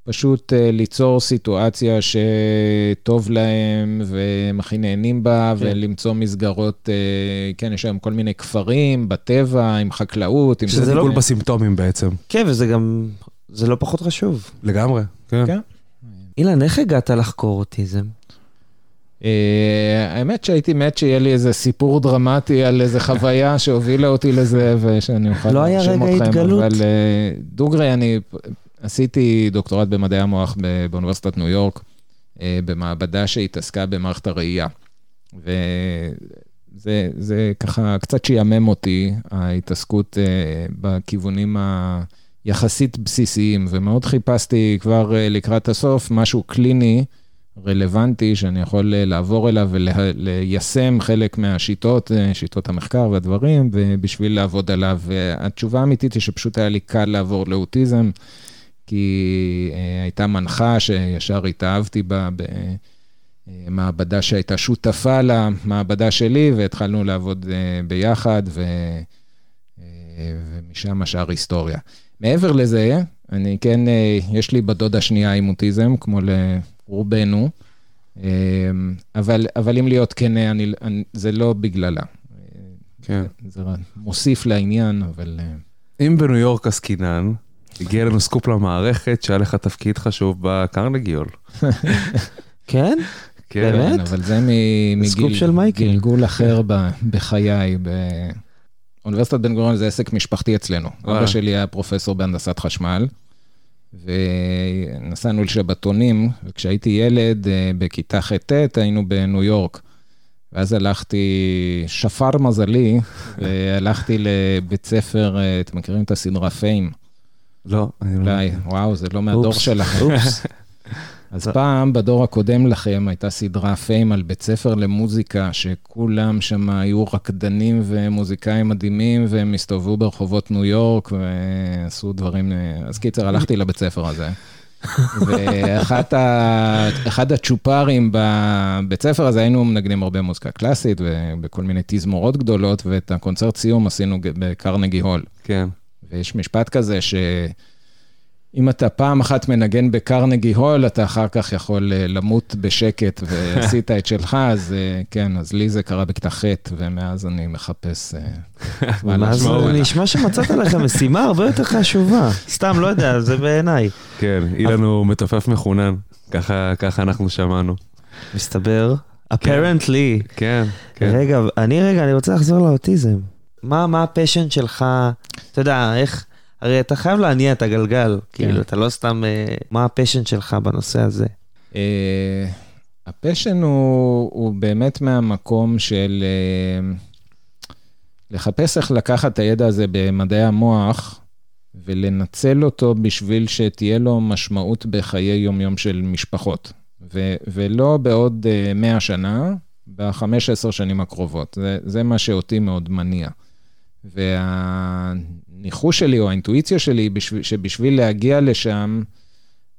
Speaker 4: פשוט אה, ליצור סיטואציה שטוב להם והם הכי נהנים בה,
Speaker 2: כן.
Speaker 4: ולמצוא מסגרות, אה, כן, יש היום כל מיני כפרים בטבע, עם חקלאות, עם...
Speaker 1: שזה
Speaker 2: לא-
Speaker 1: טיפול בסימפטומים בעצם.
Speaker 2: כן, וזה גם, זה לא פחות חשוב.
Speaker 1: לגמרי, כן.
Speaker 4: כן.
Speaker 2: אילן, איך הגעת לחקור אוטיזם?
Speaker 4: אה, האמת שהייתי מת שיהיה לי איזה סיפור דרמטי על איזה חוויה שהובילה אותי לזה, ושאני אוכל
Speaker 2: לא היה רגע
Speaker 4: אתכם,
Speaker 2: התגלות?
Speaker 4: אבל אה, דוגרי, אני עשיתי דוקטורט במדעי המוח באוניברסיטת ניו יורק, אה, במעבדה שהתעסקה במערכת הראייה. וזה זה ככה קצת שיאמם אותי, ההתעסקות אה, בכיוונים היחסית בסיסיים, ומאוד חיפשתי כבר אה, לקראת הסוף משהו קליני. רלוונטי שאני יכול לעבור אליו וליישם חלק מהשיטות, שיטות המחקר והדברים, ובשביל לעבוד עליו. והתשובה האמיתית היא שפשוט היה לי קל לעבור לאוטיזם, כי אה, הייתה מנחה שישר התאהבתי בה במעבדה שהייתה שותפה למעבדה שלי, והתחלנו לעבוד אה, ביחד, ו... אה, ומשם השאר היסטוריה. מעבר לזה, אני כן, אה, יש לי בת דודה שנייה עם אוטיזם, כמו לרובנו, אה, אבל, אבל אם להיות כן, אני, אני, זה לא בגללה.
Speaker 1: כן.
Speaker 4: זה מוסיף לעניין, אבל... אה,
Speaker 1: אם בניו יורק עסקינן, הגיע לנו סקופ למערכת שהיה לך תפקיד חשוב בקרנגיול.
Speaker 2: כן?
Speaker 1: כן.
Speaker 2: באמת?
Speaker 4: כן, אבל זה. מגלגול אחר ב- בחיי. באוניברסיטת בן גוריון זה עסק משפחתי אצלנו.
Speaker 1: וואלה.
Speaker 4: אבא שלי היה פרופסור בהנדסת חשמל, ונסענו לשבתונים, וכשהייתי ילד, אה, בכיתה ח'-ט', היינו בניו יורק. ואז הלכתי, שפר מזלי, והלכתי לבית ספר, אה, אתם מכירים את הסדרה פיים?
Speaker 1: לא, אני לא...
Speaker 4: אולי, וואו, זה לא מהדור. שלכם.
Speaker 2: אופס.
Speaker 4: אז פעם, בדור הקודם לכם, הייתה סדרה פיים על בית ספר למוזיקה, שכולם שם היו רקדנים ומוזיקאים מדהימים, והם הסתובבו ברחובות ניו יורק ועשו דברים... אז קיצר, הלכתי לבית ספר הזה. ואחד הצ'ופרים בבית ספר הזה, היינו מנגנים הרבה מוזיקה קלאסית ובכל מיני תזמורות גדולות, ואת הקונצרט סיום עשינו בקרנגי הול.
Speaker 1: כן.
Speaker 4: ויש משפט כזה שאם אתה פעם אחת מנגן בקרנגי הול, אתה אחר כך יכול אה, למות בשקט ועשית את שלך, אז אה, כן, אז לי זה קרה בכיתה ח', ומאז אני מחפש... אה, מה
Speaker 2: מה זה
Speaker 4: לעשות.
Speaker 2: נשמע שמצאת לך משימה הרבה יותר חשובה. סתם, לא יודע, זה בעיניי.
Speaker 1: כן, אילן הוא מתופף מחונן. ככה ככה אנחנו שמענו.
Speaker 2: מסתבר, apparently.
Speaker 1: כן, כן.
Speaker 2: רגע, אני רגע, אני רוצה לחזור לאוטיזם. מה, מה ה passion שלך, אתה יודע, איך, הרי אתה חייב להניע את הגלגל, כאילו, אתה לא סתם, אה, מה ה passion שלך בנושא הזה?
Speaker 4: אה, הפשן הוא, הוא באמת מהמקום של אה, לחפש איך לקחת את הידע הזה במדעי המוח ולנצל אותו בשביל שתהיה לו משמעות בחיי יומיום של משפחות. ו, ולא בעוד אה, 100 שנה, ב-15 שנים הקרובות. זה, זה מה שאותי מאוד מניע. והניחוש שלי או האינטואיציה שלי, בשביל, שבשביל להגיע לשם,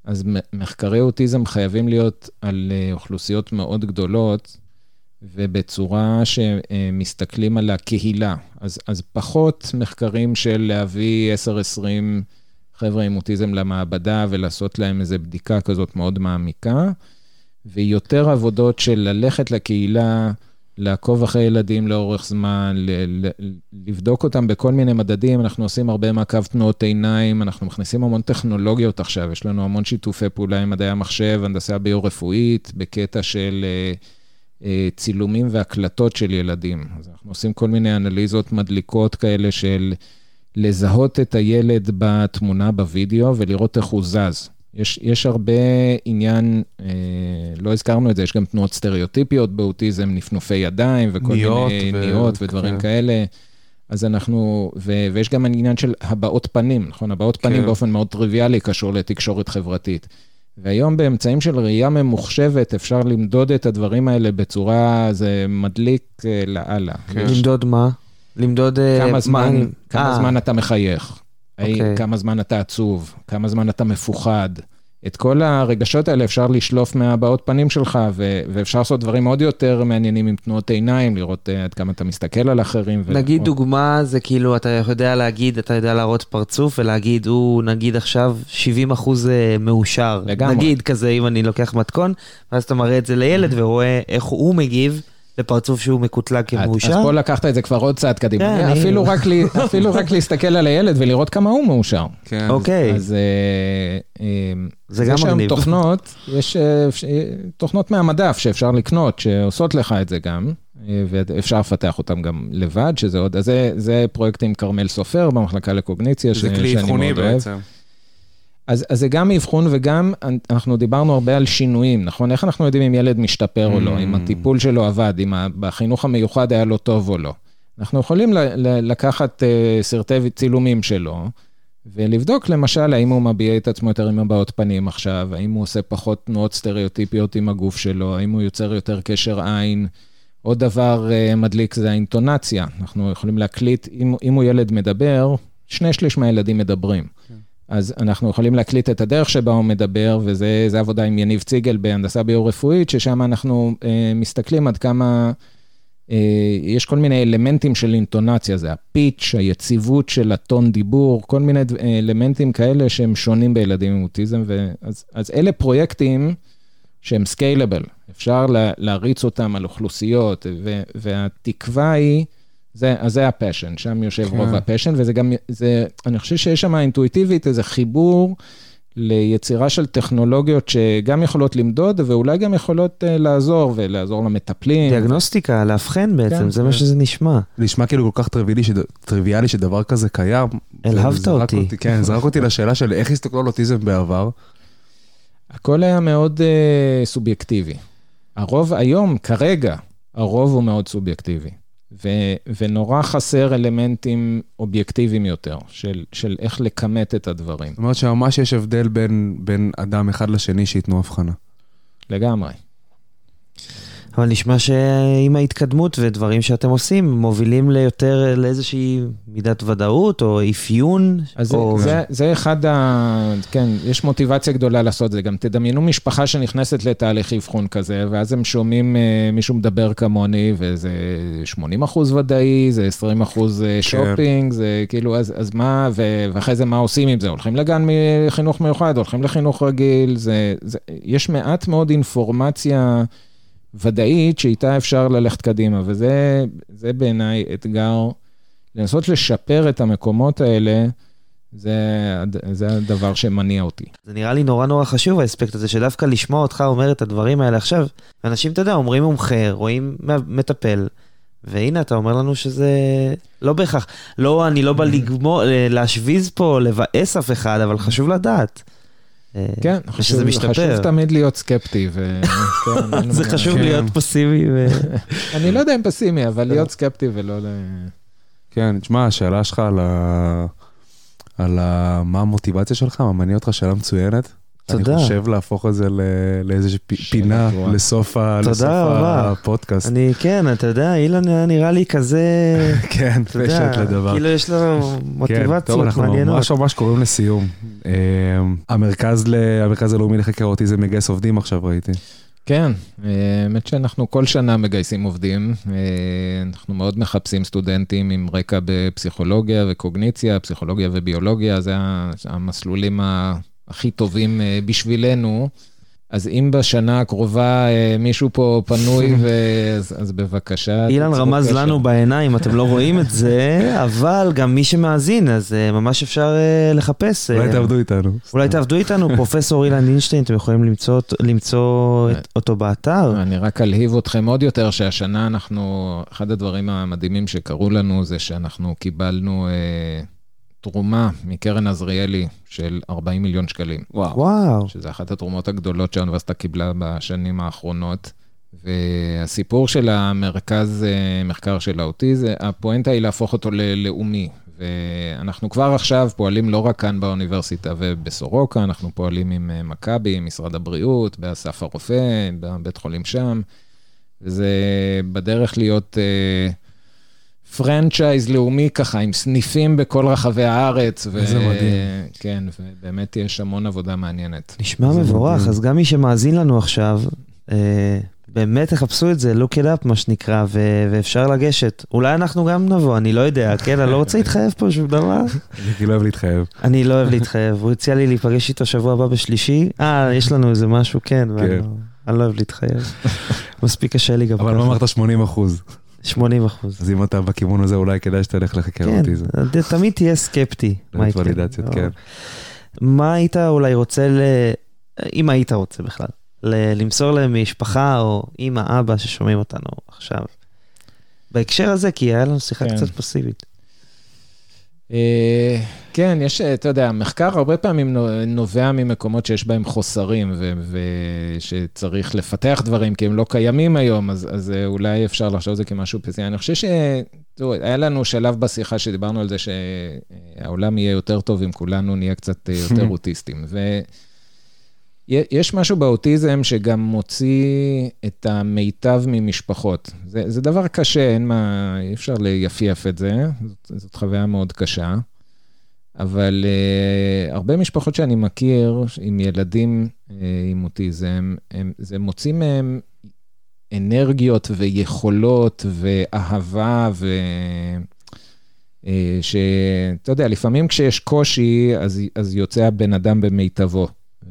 Speaker 4: אז מחקרי אוטיזם חייבים להיות על אה, אוכלוסיות מאוד גדולות, ובצורה שמסתכלים על הקהילה. אז, אז פחות מחקרים של להביא 10-20 חבר'ה עם אוטיזם למעבדה ולעשות להם איזו בדיקה כזאת מאוד מעמיקה, ויותר עבודות של ללכת לקהילה, לעקוב אחרי ילדים לאורך זמן, ל- ל- לבדוק אותם בכל מיני מדדים. אנחנו עושים הרבה מעקב תנועות עיניים, אנחנו מכניסים המון טכנולוגיות עכשיו, יש לנו המון שיתופי פעולה עם מדעי המחשב, הנדסה ביו-רפואית, בקטע של אה, אה, צילומים והקלטות של ילדים. אז אנחנו עושים כל מיני אנליזות מדליקות כאלה של לזהות את הילד בתמונה, בווידאו, ולראות איך הוא זז. יש, יש הרבה עניין, אה, לא הזכרנו את זה, יש גם תנועות סטריאוטיפיות באוטיזם, נפנופי ידיים וכל
Speaker 1: ניות
Speaker 4: מיני
Speaker 1: ו-
Speaker 4: ניות ודברים
Speaker 1: כן.
Speaker 4: כאלה. אז אנחנו, ו, ויש גם עניין של הבעות פנים, נכון? הבעות פנים
Speaker 1: כן.
Speaker 4: באופן מאוד טריוויאלי קשור לתקשורת חברתית. והיום באמצעים של ראייה ממוחשבת אפשר למדוד את הדברים האלה בצורה, זה מדליק אה, לאללה.
Speaker 1: כן.
Speaker 4: יש
Speaker 2: למדוד מה? למדוד... אה,
Speaker 4: כמה
Speaker 2: מה
Speaker 4: זמן, כמה
Speaker 2: אה,
Speaker 4: זמן אתה מחייך,
Speaker 2: אוקיי.
Speaker 4: האם- כמה זמן אתה עצוב, כמה זמן אתה מפוחד. את כל הרגשות האלה אפשר לשלוף מהבעות פנים שלך, ו- ואפשר לעשות דברים עוד יותר מעניינים עם תנועות עיניים, לראות אה, עד כמה אתה מסתכל על אחרים. ו-
Speaker 2: נגיד
Speaker 4: או-
Speaker 2: דוגמה זה כאילו אתה יודע להגיד, אתה יודע להראות פרצוף ולהגיד הוא נגיד עכשיו 70 אחוז אה, מאושר.
Speaker 4: לגמרי.
Speaker 2: נגיד כזה אם אני לוקח מתכון, ואז אתה מראה את זה לילד ורואה איך הוא מגיב לפרצוף שהוא מקוטלג כמאושר.
Speaker 4: אז פה לקחת את זה כבר עוד צעד קדימה.
Speaker 2: כן, אני-
Speaker 4: אפילו רק לי- אפילו רק להסתכל על הילד ולראות כמה הוא מאושר.
Speaker 1: כן.
Speaker 2: אוקיי,
Speaker 4: אז אה, אה,
Speaker 2: זה גם
Speaker 4: יש היום
Speaker 2: מגניב.
Speaker 4: תוכנות, יש אה, תוכנות מהמדף שאפשר לקנות, שעושות לך את זה גם, ואפשר לפתח אותם גם לבד, שזה עוד, אז זה, זה פרויקט עם כרמל סופר במחלקה לקוגניציה, ש-
Speaker 1: זה כלי
Speaker 4: שאני
Speaker 1: אבחוני
Speaker 4: מאוד אוהב. אז, אז זה גם אבחון וגם, אנחנו דיברנו הרבה על שינויים, נכון? איך אנחנו יודעים אם ילד משתפר או לא, אם
Speaker 1: Mm.
Speaker 4: הטיפול שלו עבד, אם בחינוך המיוחד היה לו טוב או לא. אנחנו יכולים ל- ל- לקחת אה, סרטי צילומים שלו, ולבדוק למשל האם הוא מביע את עצמו יותר עם הבעות פנים עכשיו, האם הוא עושה פחות תנועות סטריאוטיפיות עם הגוף שלו, האם הוא יוצר יותר קשר עין. עוד דבר אה, מדליק זה האינטונציה. אנחנו יכולים להקליט, אם, אם הוא ילד מדבר, שני שליש מהילדים מדברים. אז אנחנו יכולים להקליט את הדרך שבה הוא מדבר, וזה עבודה עם יניב ציגל בהנדסה ביו-רפואית, ששם אנחנו אה, מסתכלים עד כמה... אה, יש כל מיני אלמנטים של אינטונציה, זה הפיץ', היציבות של הטון דיבור, כל מיני אלמנטים כאלה שהם שונים בילדים עם אוטיזם. ואז, אז אלה פרויקטים שהם סקיילבל, אפשר לה, להריץ אותם על אוכלוסיות, ו, והתקווה היא, זה, אז זה ה passion, שם יושב כן. רוב ה passion, וזה גם, זה, אני חושב שיש שם אינטואיטיבית איזה חיבור. ליצירה של טכנולוגיות שגם יכולות למדוד ואולי גם יכולות אה, לעזור ולעזור למטפלים.
Speaker 2: דיאגנוסטיקה, לאבחן בעצם, כן, זה כן. מה שזה נשמע.
Speaker 1: נשמע כאילו כל כך טריוויאלי, שד... טריוויאלי שדבר כזה קיים.
Speaker 2: אלהבת אותי. אותי.
Speaker 1: כן, זרק אותי לשאלה של איך הסתכלו על אוטיזם בעבר.
Speaker 4: הכל היה מאוד אה, סובייקטיבי. הרוב היום, כרגע, הרוב הוא מאוד סובייקטיבי. ו- ונורא חסר אלמנטים אובייקטיביים יותר, של, של איך לכמת את הדברים.
Speaker 1: זאת אומרת שממש יש הבדל בין, בין אדם אחד לשני שייתנו הבחנה.
Speaker 4: לגמרי.
Speaker 2: אבל נשמע שעם ההתקדמות ודברים שאתם עושים, מובילים ליותר, לאיזושהי מידת ודאות או אפיון.
Speaker 4: אז
Speaker 2: או...
Speaker 4: זה, זה, אחד ה... כן, יש מוטיבציה גדולה לעשות זה. גם תדמיינו משפחה שנכנסת לתהליך אבחון כזה, ואז הם שומעים אה, מישהו מדבר כמוני, וזה 80 אחוז ודאי, זה 20 אחוז אה. שופינג, כן. זה כאילו, אז, אז מה, ו, ואחרי זה מה עושים עם זה? הולכים לגן מחינוך מיוחד, הולכים לחינוך רגיל, זה, זה, יש מעט מאוד אינפורמציה. ודאית שאיתה אפשר ללכת קדימה, וזה בעיניי אתגר, לנסות לשפר את המקומות האלה. זה, זה הדבר שמניע אותי.
Speaker 2: זה נראה לי נורא נורא חשוב האספקט הזה, שדווקא לשמוע אותך אומר את הדברים האלה עכשיו, אנשים, אתה יודע, אומרים מומחה, רואים מטפל, והנה אתה אומר לנו שזה לא בהכרח, לא, אני לא בא לגמור, להשוויז פה, לבאס אף אחד, אבל חשוב לדעת.
Speaker 4: כן, חשוב, חשוב תמיד להיות סקפטי. ו...
Speaker 2: כן, זה חשוב כן. להיות פסימי. ו...
Speaker 4: אני לא יודע אם פסימי, אבל להיות סקפטי ולא ל...
Speaker 1: כן, תשמע, השאלה שלך על, ה... על ה... מה המוטיבציה שלך, מה מעניין אותך, שאלה מצוינת. תודה. אני חושב להפוך את זה לאיזושהי פינה לסוף הפודקאסט.
Speaker 2: אני, כן, אתה יודע, אילן היה נראה לי כזה...
Speaker 1: כן, פשט לדבר.
Speaker 2: כאילו יש לו מוטיבציות מעניינות. טוב, אנחנו
Speaker 1: ממש ממש קוראים לסיום. אה, המרכז הלאומי לחקר אוטיזם מגייס עובדים עכשיו, ראיתי.
Speaker 4: כן, אה, האמת שאנחנו כל שנה מגייסים עובדים. אה, אנחנו מאוד מחפשים סטודנטים עם רקע בפסיכולוגיה וקוגניציה, פסיכולוגיה וביולוגיה, זה המסלולים ה... הכי טובים אה, בשבילנו. אז אם בשנה הקרובה אה, מישהו פה פנוי, אז, אז בבקשה.
Speaker 2: אילן רמז קשר. לנו בעיניים, אתם לא רואים את זה, אבל גם מי שמאזין, אז אה, ממש אפשר לחפש.
Speaker 1: אולי תעבדו איתנו.
Speaker 2: אולי תעבדו איתנו, פרופסור אילן אינשטיין, אתם יכולים למצוא, למצוא אותו באתר.
Speaker 4: אני רק אלהיב אתכם עוד יותר, שהשנה אנחנו, אחד הדברים המדהימים שקרו לנו זה שאנחנו קיבלנו... תרומה מקרן עזריאלי של 40 מיליון שקלים.
Speaker 2: וואו. וואו.
Speaker 4: שזה אחת התרומות הגדולות שהאוניברסיטה קיבלה בשנים האחרונות. והסיפור של המרכז אה, מחקר של האוטיזם, הפואנטה היא להפוך אותו ללאומי. ואנחנו כבר עכשיו פועלים לא רק כאן באוניברסיטה ובסורוקה, אנחנו פועלים עם אה, מכבי, עם משרד הבריאות, באסף הרופא, בבית חולים שם. וזה בדרך להיות... Uh, פרנצ'ייז לאומי ככה, עם סניפים בכל רחבי הארץ.
Speaker 1: איזה ו... מדהים.
Speaker 4: כן, ובאמת יש המון עבודה מעניינת.
Speaker 2: נשמע מבורך, מדהים. אז גם מי שמאזין לנו עכשיו, אה, באמת תחפשו את זה, look it up מה שנקרא, ו- ואפשר לגשת. אולי אנחנו גם נבוא, אני לא יודע, כן, אני לא רוצה להתחייב פה שום דבר.
Speaker 1: אני לא אוהב להתחייב.
Speaker 2: אני לא אוהב להתחייב, הוא הציע לי להיפגש איתו שבוע הבא בשלישי. אה, יש לנו איזה משהו, כן, כן. ואני לא, אני לא אוהב להתחייב. מספיק קשה לי גם
Speaker 1: אבל מה אמרת 80 אחוז?
Speaker 2: 80 אחוז.
Speaker 1: אז אם אתה בכיוון הזה, אולי כדאי שתלך לחקר כן, אוטיזם.
Speaker 2: כן, תמיד תהיה סקפטי.
Speaker 1: באמת ולידציות, כן.
Speaker 2: מה היית אולי רוצה, ל... אם היית רוצה בכלל, ל... למסור למשפחה או אמא, אבא ששומעים אותנו עכשיו, בהקשר הזה, כי היה לנו שיחה כן. קצת פסיבית.
Speaker 4: אה, כן, יש, אתה יודע, מחקר הרבה פעמים נובע ממקומות שיש בהם חוסרים ושצריך לפתח דברים כי הם לא קיימים היום, אז, אז אה, אולי אפשר לחשוב על זה כמשהו פסימי. אני חושב ש... תראו, היה לנו שלב בשיחה שדיברנו על זה שהעולם יהיה יותר טוב אם כולנו נהיה קצת אה, יותר אוטיסטים. יש משהו באוטיזם שגם מוציא את המיטב ממשפחות. זה, זה דבר קשה, אין מה, אי אפשר ליפייף את זה, זאת, זאת חוויה מאוד קשה. אבל uh, הרבה משפחות שאני מכיר עם ילדים uh, עם אוטיזם, הם, זה מוציא מהם אנרגיות ויכולות ואהבה ו... Uh, שאתה יודע, לפעמים כשיש קושי, אז, אז יוצא הבן אדם במיטבו.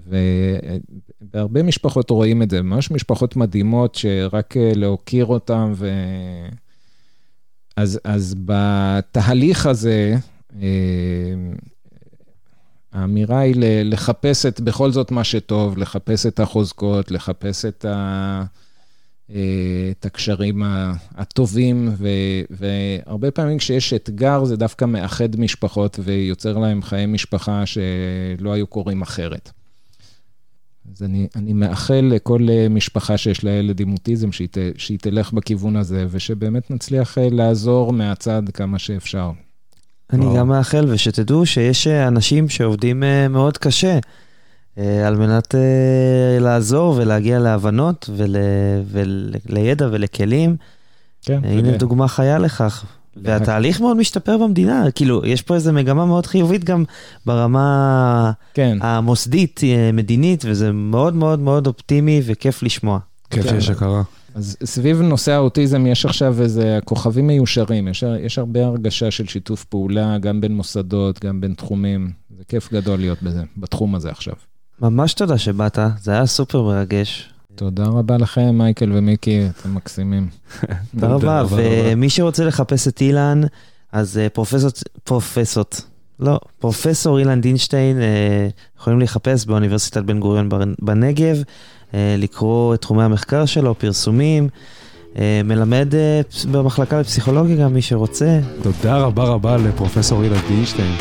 Speaker 4: ובהרבה משפחות רואים את זה, ממש משפחות מדהימות שרק להוקיר אותם ו... אז, אז בתהליך הזה, אה, האמירה היא לחפש את בכל זאת מה שטוב, לחפש את החוזקות, לחפש את, ה, אה, את הקשרים הטובים, ו, והרבה פעמים כשיש אתגר זה דווקא מאחד משפחות ויוצר להם חיי משפחה שלא היו קורים אחרת. אז אני, אני מאחל לכל משפחה שיש לה ילד עם אוטיזם שהיא, שהיא תלך בכיוון הזה, ושבאמת נצליח לעזור מהצד כמה שאפשר.
Speaker 2: אני גם מאחל, ושתדעו שיש אה, אנשים שעובדים אה, מאוד קשה אה, על מנת לעזור ולהגיע להבנות ולידע ולכלים. כן. הנה ול... דוגמה חיה לכך. והתהליך מאוד משתפר במדינה, כאילו, יש פה איזו מגמה מאוד חיובית גם ברמה כן. המוסדית, מדינית, וזה מאוד מאוד מאוד אופטימי וכיף לשמוע.
Speaker 1: כיף שיש הכרה.
Speaker 4: אז סביב נושא האוטיזם יש עכשיו איזה כוכבים מיושרים, יש, יש הרבה הרגשה של שיתוף פעולה, גם בין מוסדות, גם בין תחומים. זה כיף גדול להיות בזה, בתחום הזה עכשיו.
Speaker 2: ממש תודה שבאת, זה היה סופר מרגש.
Speaker 4: תודה רבה לכם, מייקל ומיקי, אתם מקסימים.
Speaker 2: תודה רבה, ומי שרוצה לחפש את אילן, אז אה, פרופסור, פרופסור, לא, פרופסור אילן דינשטיין, אה, יכולים לחפש באוניברסיטת בן גוריון בנגב. אה, לקרוא את תחומי המחקר שלו, פרסומים. אה, מלמד אה, במחלקה לפסיכולוגיה גם, מי שרוצה.
Speaker 1: תודה רבה רבה לפרופסור אילן דינשטיין.